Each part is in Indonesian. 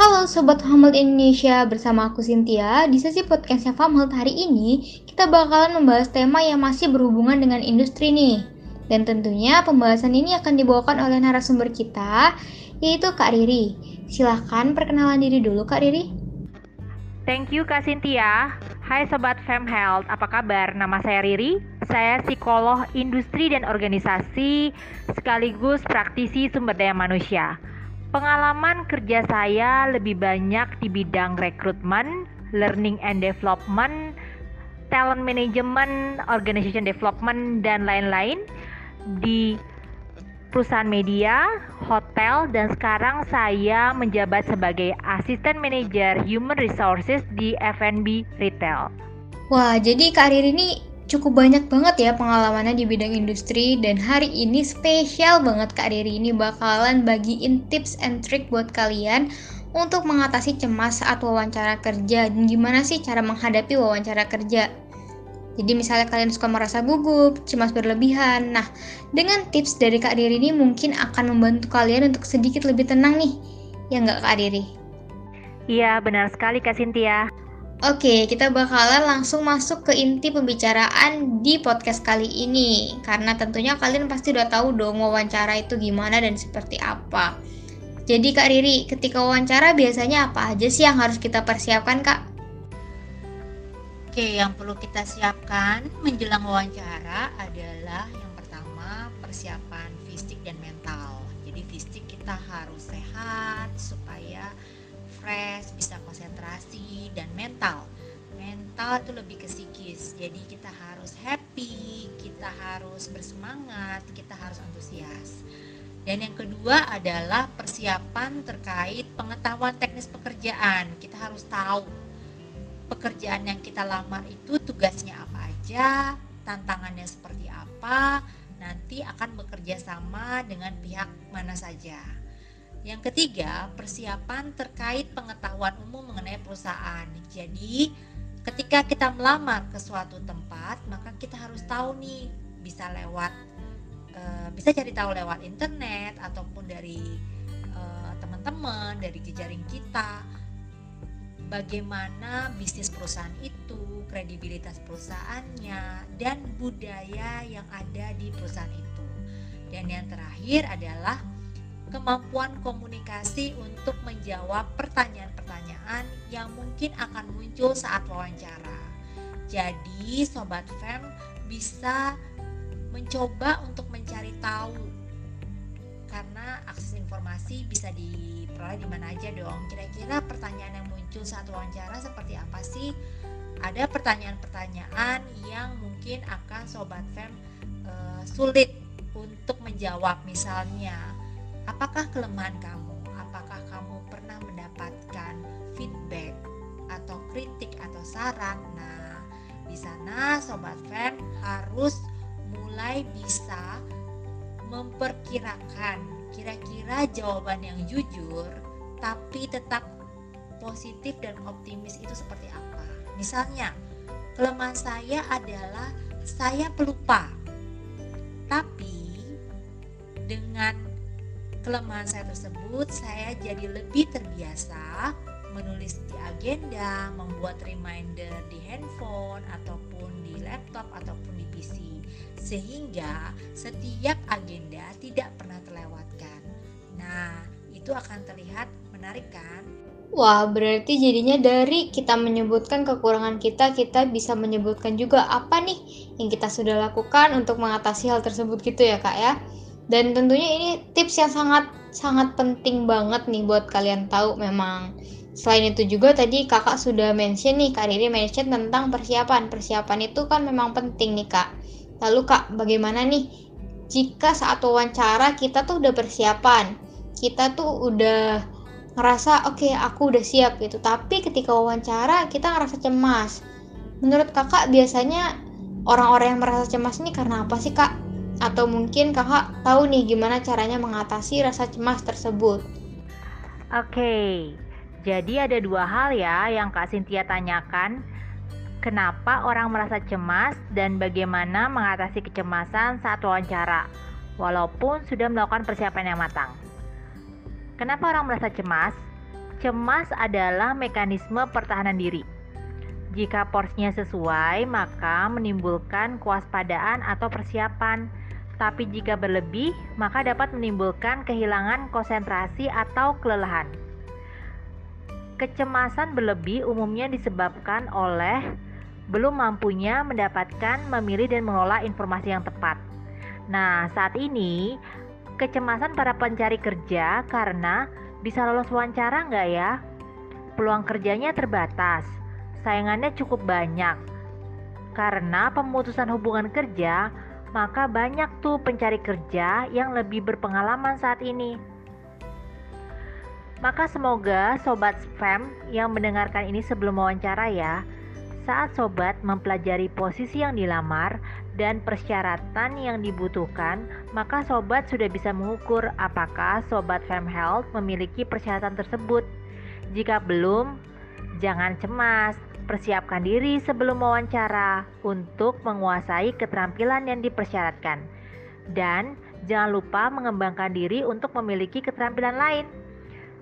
Halo Sobat Family Indonesia, bersama aku Cynthia. Di sesi podcastnya Family hari ini, kita bakalan membahas tema yang masih berhubungan dengan industri nih. Dan tentunya pembahasan ini akan dibawakan oleh narasumber kita, yaitu Kak Riri. Silahkan perkenalan diri dulu Kak Riri. Thank you Kak Cynthia. Hai Sobat Fem Health, apa kabar? Nama saya Riri, saya psikolog industri dan organisasi sekaligus praktisi sumber daya manusia. Pengalaman kerja saya lebih banyak di bidang rekrutmen, learning and development, talent management, organization development, dan lain-lain di perusahaan media, hotel, dan sekarang saya menjabat sebagai asisten manajer human resources di F&B retail. Wah, jadi karir ini cukup banyak banget ya pengalamannya di bidang industri dan hari ini spesial banget Kak Riri ini bakalan bagiin tips and trick buat kalian untuk mengatasi cemas saat wawancara kerja dan gimana sih cara menghadapi wawancara kerja. Jadi misalnya kalian suka merasa gugup, cemas berlebihan. Nah, dengan tips dari Kak Riri ini mungkin akan membantu kalian untuk sedikit lebih tenang nih. Ya nggak Kak Riri? Iya, benar sekali Kak Cynthia. Oke, kita bakalan langsung masuk ke inti pembicaraan di podcast kali ini. Karena tentunya kalian pasti udah tahu dong wawancara itu gimana dan seperti apa. Jadi Kak Riri, ketika wawancara biasanya apa aja sih yang harus kita persiapkan Kak? Oke, yang perlu kita siapkan menjelang wawancara adalah yang pertama persiapan fisik dan mental. Jadi fisik kita harus sehat supaya fresh, bisa konsentrasi dan mental. Mental itu lebih ke psikis. Jadi kita harus happy, kita harus bersemangat, kita harus antusias. Dan yang kedua adalah persiapan terkait pengetahuan teknis pekerjaan. Kita harus tahu pekerjaan yang kita lamar itu tugasnya apa aja, tantangannya seperti apa, nanti akan bekerja sama dengan pihak mana saja. Yang ketiga, persiapan terkait pengetahuan umum mengenai perusahaan. Jadi, ketika kita melamar ke suatu tempat, maka kita harus tahu nih bisa lewat e, bisa cari tahu lewat internet ataupun dari e, teman-teman, dari jejaring kita bagaimana bisnis perusahaan itu, kredibilitas perusahaannya, dan budaya yang ada di perusahaan itu. Dan yang terakhir adalah kemampuan komunikasi untuk menjawab pertanyaan-pertanyaan yang mungkin akan muncul saat wawancara. Jadi, sobat fem bisa mencoba untuk mencari tahu karena akses informasi bisa diperoleh di mana aja dong. Kira-kira pertanyaan yang muncul saat wawancara seperti apa sih? Ada pertanyaan-pertanyaan yang mungkin akan sobat fem uh, sulit untuk menjawab misalnya Apakah kelemahan kamu? Apakah kamu pernah mendapatkan feedback atau kritik atau saran? Nah, di sana sobat fam harus mulai bisa memperkirakan kira-kira jawaban yang jujur tapi tetap positif dan optimis itu seperti apa. Misalnya, kelemahan saya adalah saya pelupa. Kelemahan saya tersebut, saya jadi lebih terbiasa menulis di agenda, membuat reminder di handphone ataupun di laptop ataupun di PC sehingga setiap agenda tidak pernah terlewatkan. Nah, itu akan terlihat menarik kan? Wah, berarti jadinya dari kita menyebutkan kekurangan kita, kita bisa menyebutkan juga apa nih yang kita sudah lakukan untuk mengatasi hal tersebut gitu ya, Kak ya dan tentunya ini tips yang sangat sangat penting banget nih buat kalian tahu memang. Selain itu juga tadi kakak sudah mention nih kak Riri mention tentang persiapan. Persiapan itu kan memang penting nih kak. Lalu kak bagaimana nih? Jika saat wawancara kita tuh udah persiapan kita tuh udah ngerasa oke okay, aku udah siap gitu. Tapi ketika wawancara kita ngerasa cemas. Menurut kakak biasanya orang-orang yang merasa cemas ini karena apa sih kak atau mungkin kakak tahu nih gimana caranya mengatasi rasa cemas tersebut. Oke, jadi ada dua hal ya yang Kak Cynthia tanyakan. Kenapa orang merasa cemas dan bagaimana mengatasi kecemasan saat wawancara, walaupun sudah melakukan persiapan yang matang. Kenapa orang merasa cemas? cemas adalah mekanisme pertahanan diri. Jika porsinya sesuai, maka menimbulkan kewaspadaan atau persiapan. Tapi jika berlebih, maka dapat menimbulkan kehilangan konsentrasi atau kelelahan. Kecemasan berlebih umumnya disebabkan oleh belum mampunya mendapatkan, memilih, dan mengelola informasi yang tepat. Nah, saat ini kecemasan para pencari kerja karena bisa lolos wawancara nggak ya? Peluang kerjanya terbatas, saingannya cukup banyak. Karena pemutusan hubungan kerja, maka banyak tuh pencari kerja yang lebih berpengalaman saat ini. Maka semoga sobat spam yang mendengarkan ini sebelum wawancara ya, saat sobat mempelajari posisi yang dilamar dan persyaratan yang dibutuhkan, maka sobat sudah bisa mengukur apakah sobat Fem Health memiliki persyaratan tersebut. Jika belum, jangan cemas, persiapkan diri sebelum wawancara untuk menguasai keterampilan yang dipersyaratkan. Dan jangan lupa mengembangkan diri untuk memiliki keterampilan lain.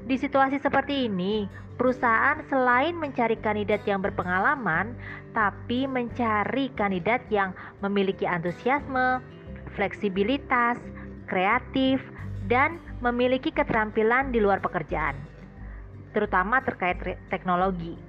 Di situasi seperti ini, perusahaan selain mencari kandidat yang berpengalaman, tapi mencari kandidat yang memiliki antusiasme, fleksibilitas, kreatif, dan memiliki keterampilan di luar pekerjaan, terutama terkait teknologi.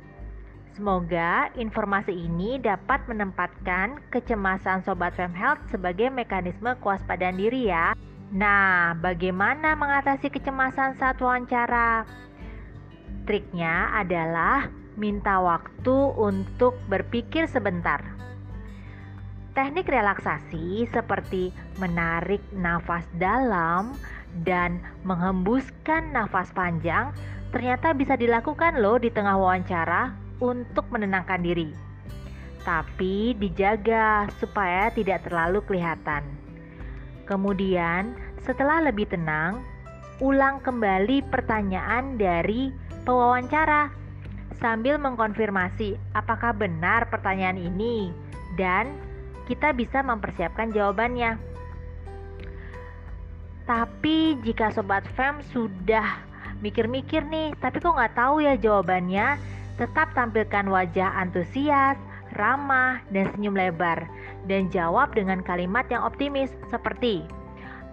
Semoga informasi ini dapat menempatkan kecemasan Sobat Fem Health sebagai mekanisme kewaspadaan diri ya. Nah, bagaimana mengatasi kecemasan saat wawancara? Triknya adalah minta waktu untuk berpikir sebentar. Teknik relaksasi seperti menarik nafas dalam dan menghembuskan nafas panjang ternyata bisa dilakukan loh di tengah wawancara untuk menenangkan diri. Tapi dijaga supaya tidak terlalu kelihatan. Kemudian, setelah lebih tenang, ulang kembali pertanyaan dari pewawancara sambil mengkonfirmasi apakah benar pertanyaan ini dan kita bisa mempersiapkan jawabannya. Tapi jika sobat fem sudah mikir-mikir nih, tapi kok nggak tahu ya jawabannya, tetap tampilkan wajah antusias, ramah, dan senyum lebar, dan jawab dengan kalimat yang optimis seperti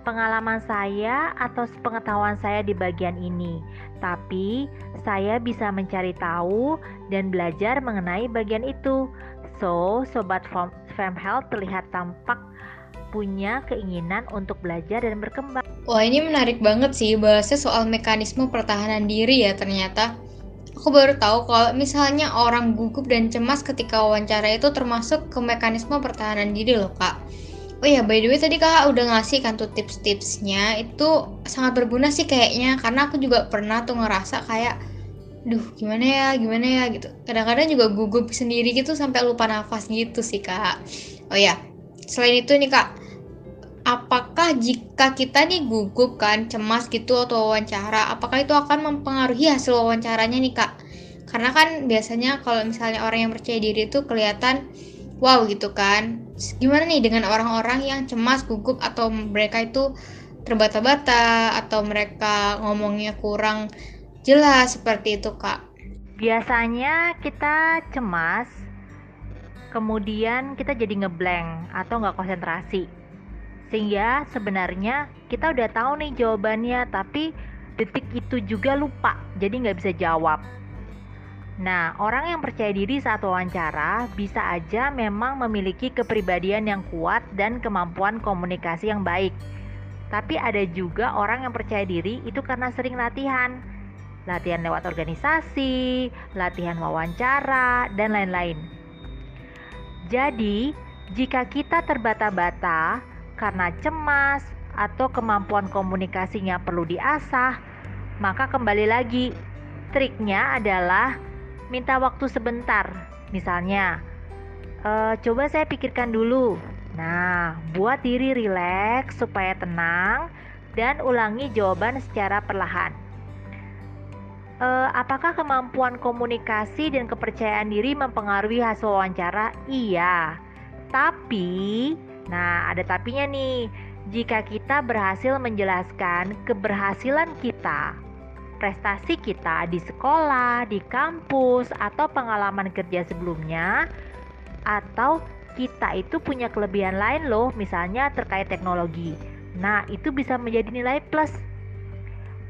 pengalaman saya atau pengetahuan saya di bagian ini, tapi saya bisa mencari tahu dan belajar mengenai bagian itu. So, sobat Fam Health terlihat tampak punya keinginan untuk belajar dan berkembang. Wah, ini menarik banget sih bahasnya soal mekanisme pertahanan diri ya ternyata. Aku baru tahu kalau misalnya orang gugup dan cemas ketika wawancara itu termasuk ke mekanisme pertahanan diri loh kak. Oh ya by the way tadi kakak udah ngasih kan tuh tips-tipsnya. Itu sangat berguna sih kayaknya karena aku juga pernah tuh ngerasa kayak duh gimana ya gimana ya gitu. Kadang-kadang juga gugup sendiri gitu sampai lupa nafas gitu sih kak. Oh ya selain itu nih kak apakah jika kita nih gugup kan cemas gitu atau wawancara apakah itu akan mempengaruhi hasil wawancaranya nih kak? Karena kan biasanya kalau misalnya orang yang percaya diri itu kelihatan wow gitu kan. Gimana nih dengan orang-orang yang cemas gugup atau mereka itu terbata-bata atau mereka ngomongnya kurang jelas seperti itu kak? Biasanya kita cemas kemudian kita jadi ngeblank atau nggak konsentrasi sehingga sebenarnya kita udah tahu nih jawabannya tapi detik itu juga lupa jadi nggak bisa jawab Nah, orang yang percaya diri saat wawancara bisa aja memang memiliki kepribadian yang kuat dan kemampuan komunikasi yang baik. Tapi ada juga orang yang percaya diri itu karena sering latihan. Latihan lewat organisasi, latihan wawancara, dan lain-lain. Jadi, jika kita terbata-bata, karena cemas atau kemampuan komunikasinya perlu diasah, maka kembali lagi triknya adalah minta waktu sebentar. Misalnya, e, coba saya pikirkan dulu. Nah, buat diri rileks supaya tenang dan ulangi jawaban secara perlahan. E, apakah kemampuan komunikasi dan kepercayaan diri mempengaruhi hasil wawancara? Iya, tapi Nah, ada tapinya nih. Jika kita berhasil menjelaskan keberhasilan kita prestasi kita di sekolah, di kampus, atau pengalaman kerja sebelumnya, atau kita itu punya kelebihan lain loh, misalnya terkait teknologi. Nah, itu bisa menjadi nilai plus.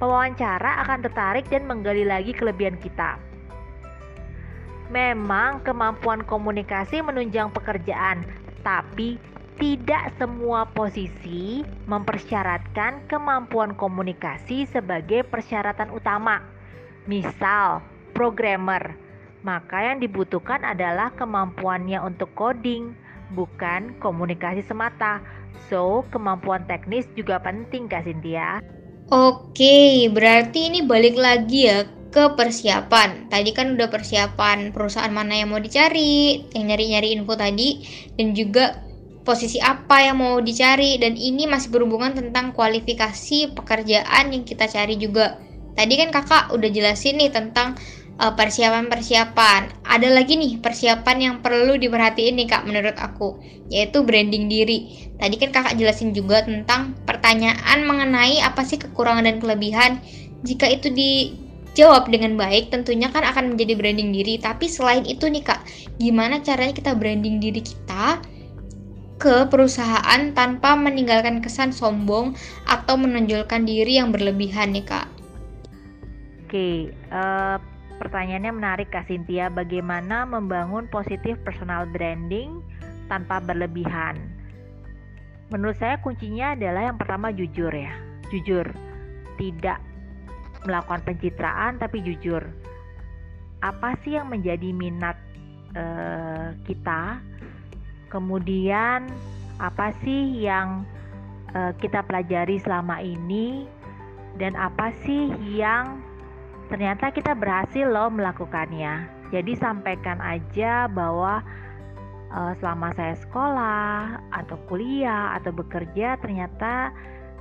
Pewawancara akan tertarik dan menggali lagi kelebihan kita. Memang kemampuan komunikasi menunjang pekerjaan, tapi tidak semua posisi mempersyaratkan kemampuan komunikasi sebagai persyaratan utama. Misal, programmer, maka yang dibutuhkan adalah kemampuannya untuk coding, bukan komunikasi semata. So, kemampuan teknis juga penting, Kak Cynthia. Oke, berarti ini balik lagi ya ke persiapan. Tadi kan udah persiapan perusahaan mana yang mau dicari, yang nyari-nyari info tadi, dan juga posisi apa yang mau dicari dan ini masih berhubungan tentang kualifikasi pekerjaan yang kita cari juga. Tadi kan kakak udah jelasin nih tentang uh, persiapan-persiapan. Ada lagi nih persiapan yang perlu diperhatiin nih kak menurut aku, yaitu branding diri. Tadi kan kakak jelasin juga tentang pertanyaan mengenai apa sih kekurangan dan kelebihan. Jika itu dijawab dengan baik, tentunya kan akan menjadi branding diri. Tapi selain itu nih kak, gimana caranya kita branding diri kita? Ke perusahaan tanpa meninggalkan kesan sombong atau menonjolkan diri yang berlebihan nih kak. Oke, uh, pertanyaannya menarik kak Cynthia. Bagaimana membangun positif personal branding tanpa berlebihan? Menurut saya kuncinya adalah yang pertama jujur ya, jujur, tidak melakukan pencitraan tapi jujur. Apa sih yang menjadi minat uh, kita? Kemudian apa sih yang uh, kita pelajari selama ini? Dan apa sih yang ternyata kita berhasil loh melakukannya. Jadi sampaikan aja bahwa uh, selama saya sekolah atau kuliah atau bekerja ternyata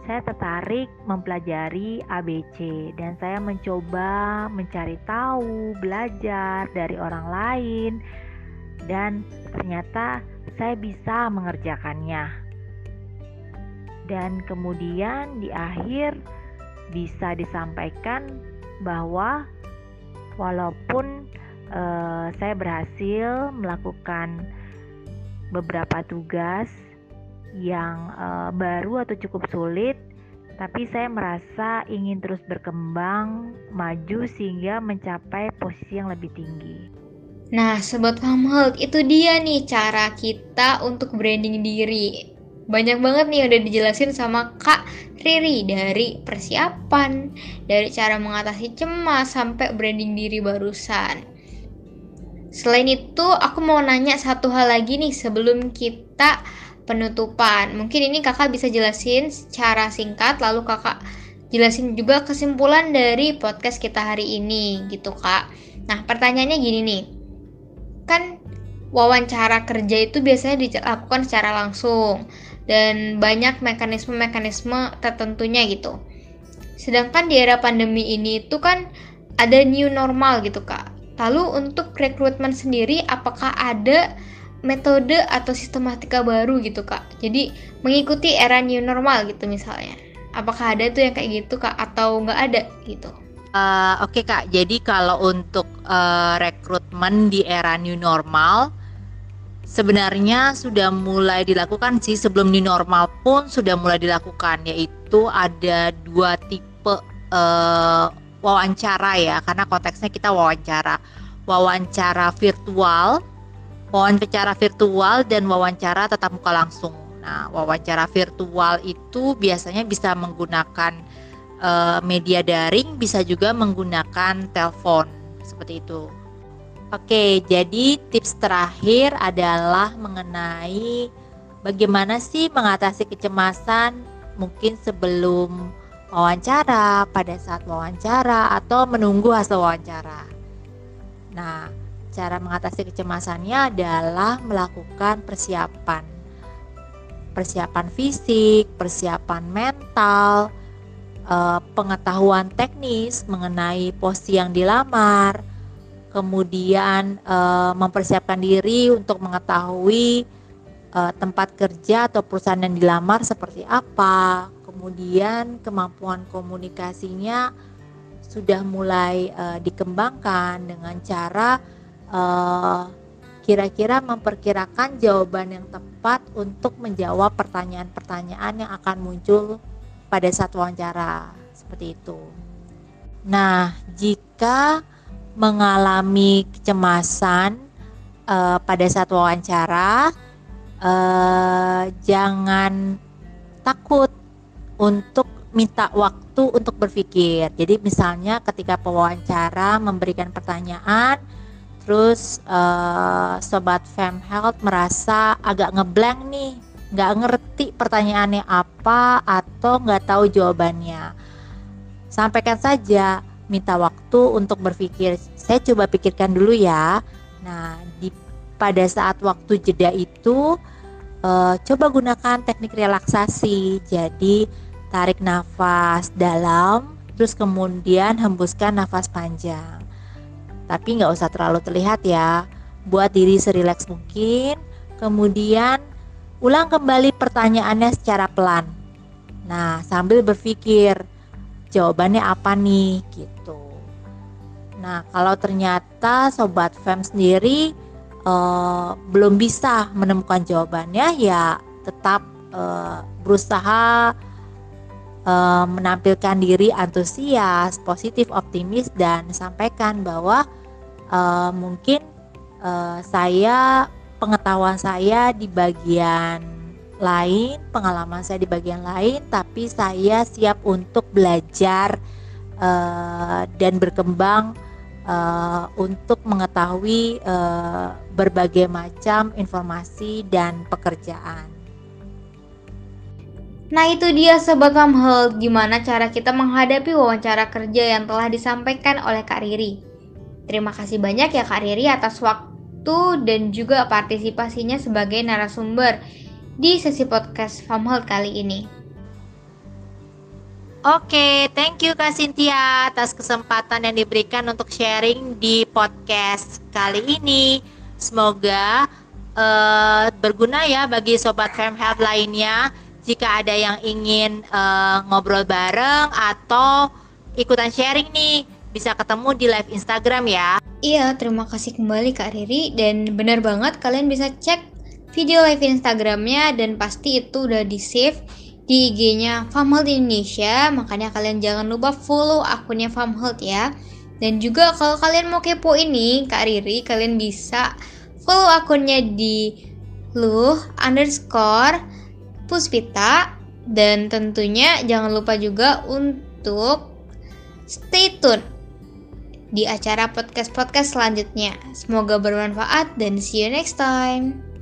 saya tertarik mempelajari ABC dan saya mencoba mencari tahu, belajar dari orang lain. Dan ternyata saya bisa mengerjakannya. Dan kemudian di akhir bisa disampaikan bahwa walaupun uh, saya berhasil melakukan beberapa tugas yang uh, baru atau cukup sulit, tapi saya merasa ingin terus berkembang, maju sehingga mencapai posisi yang lebih tinggi. Nah, Sobat Health, itu dia nih cara kita untuk branding diri. Banyak banget nih udah dijelasin sama Kak Riri dari persiapan, dari cara mengatasi cemas sampai branding diri barusan. Selain itu, aku mau nanya satu hal lagi nih sebelum kita penutupan. Mungkin ini kakak bisa jelasin secara singkat, lalu kakak jelasin juga kesimpulan dari podcast kita hari ini gitu kak. Nah pertanyaannya gini nih, kan wawancara kerja itu biasanya dilakukan secara langsung dan banyak mekanisme-mekanisme tertentunya gitu. Sedangkan di era pandemi ini itu kan ada new normal gitu kak. Lalu untuk rekrutmen sendiri apakah ada metode atau sistematika baru gitu kak? Jadi mengikuti era new normal gitu misalnya. Apakah ada tuh yang kayak gitu kak atau nggak ada gitu? Uh, Oke okay, kak, jadi kalau untuk uh, rekrutmen di era new normal, sebenarnya sudah mulai dilakukan sih. Sebelum new normal pun sudah mulai dilakukan, yaitu ada dua tipe uh, wawancara ya, karena konteksnya kita wawancara, wawancara virtual, wawancara virtual dan wawancara tatap muka langsung. Nah, wawancara virtual itu biasanya bisa menggunakan uh, media daring bisa juga menggunakan telepon seperti itu. Oke, jadi tips terakhir adalah mengenai bagaimana sih mengatasi kecemasan mungkin sebelum wawancara, pada saat wawancara atau menunggu hasil wawancara. Nah, cara mengatasi kecemasannya adalah melakukan persiapan. Persiapan fisik, persiapan mental, uh, pengetahuan teknis mengenai posisi yang dilamar, kemudian uh, mempersiapkan diri untuk mengetahui uh, tempat kerja atau perusahaan yang dilamar seperti apa, kemudian kemampuan komunikasinya sudah mulai uh, dikembangkan dengan cara kira-kira memperkirakan jawaban yang tepat untuk menjawab pertanyaan-pertanyaan yang akan muncul pada saat wawancara seperti itu. Nah, jika mengalami kecemasan uh, pada saat wawancara, uh, jangan takut untuk minta waktu untuk berpikir. Jadi misalnya ketika pewawancara memberikan pertanyaan, terus uh, sobat Fem Health merasa agak ngeblank nih, nggak ngerti pertanyaannya apa atau nggak tahu jawabannya. Sampaikan saja, minta waktu untuk berpikir. Saya coba pikirkan dulu ya. Nah, di pada saat waktu jeda itu uh, coba gunakan teknik relaksasi. Jadi tarik nafas dalam, terus kemudian hembuskan nafas panjang. Tapi nggak usah terlalu terlihat ya. Buat diri serileks mungkin. Kemudian ulang kembali pertanyaannya secara pelan. Nah, sambil berpikir jawabannya apa nih gitu. Nah, kalau ternyata sobat fem sendiri uh, belum bisa menemukan jawabannya, ya tetap uh, berusaha uh, menampilkan diri antusias, positif, optimis dan sampaikan bahwa mungkin saya pengetahuan saya di bagian lain, pengalaman saya di bagian lain, tapi saya siap untuk belajar uh, dan berkembang uh, untuk mengetahui uh, berbagai macam informasi dan pekerjaan. Nah itu dia Sobat Health, gimana cara kita menghadapi wawancara kerja yang telah disampaikan oleh Kak Riri. Terima kasih banyak ya Kak Riri atas waktu dan juga partisipasinya sebagai narasumber di sesi podcast Health kali ini. Oke, thank you Kak Cynthia atas kesempatan yang diberikan untuk sharing di podcast kali ini. Semoga uh, berguna ya bagi sobat Fem Health lainnya jika ada yang ingin uh, ngobrol bareng atau ikutan sharing nih bisa ketemu di live Instagram ya. Iya, terima kasih kembali Kak Riri. Dan benar banget kalian bisa cek video live Instagramnya dan pasti itu udah di save di IG-nya Farmhealth Indonesia. Makanya kalian jangan lupa follow akunnya Farmhealth ya. Dan juga kalau kalian mau kepo ini Kak Riri kalian bisa follow akunnya di luh underscore Puspita. Dan tentunya jangan lupa juga untuk stay tune di acara podcast-podcast selanjutnya. Semoga bermanfaat dan see you next time.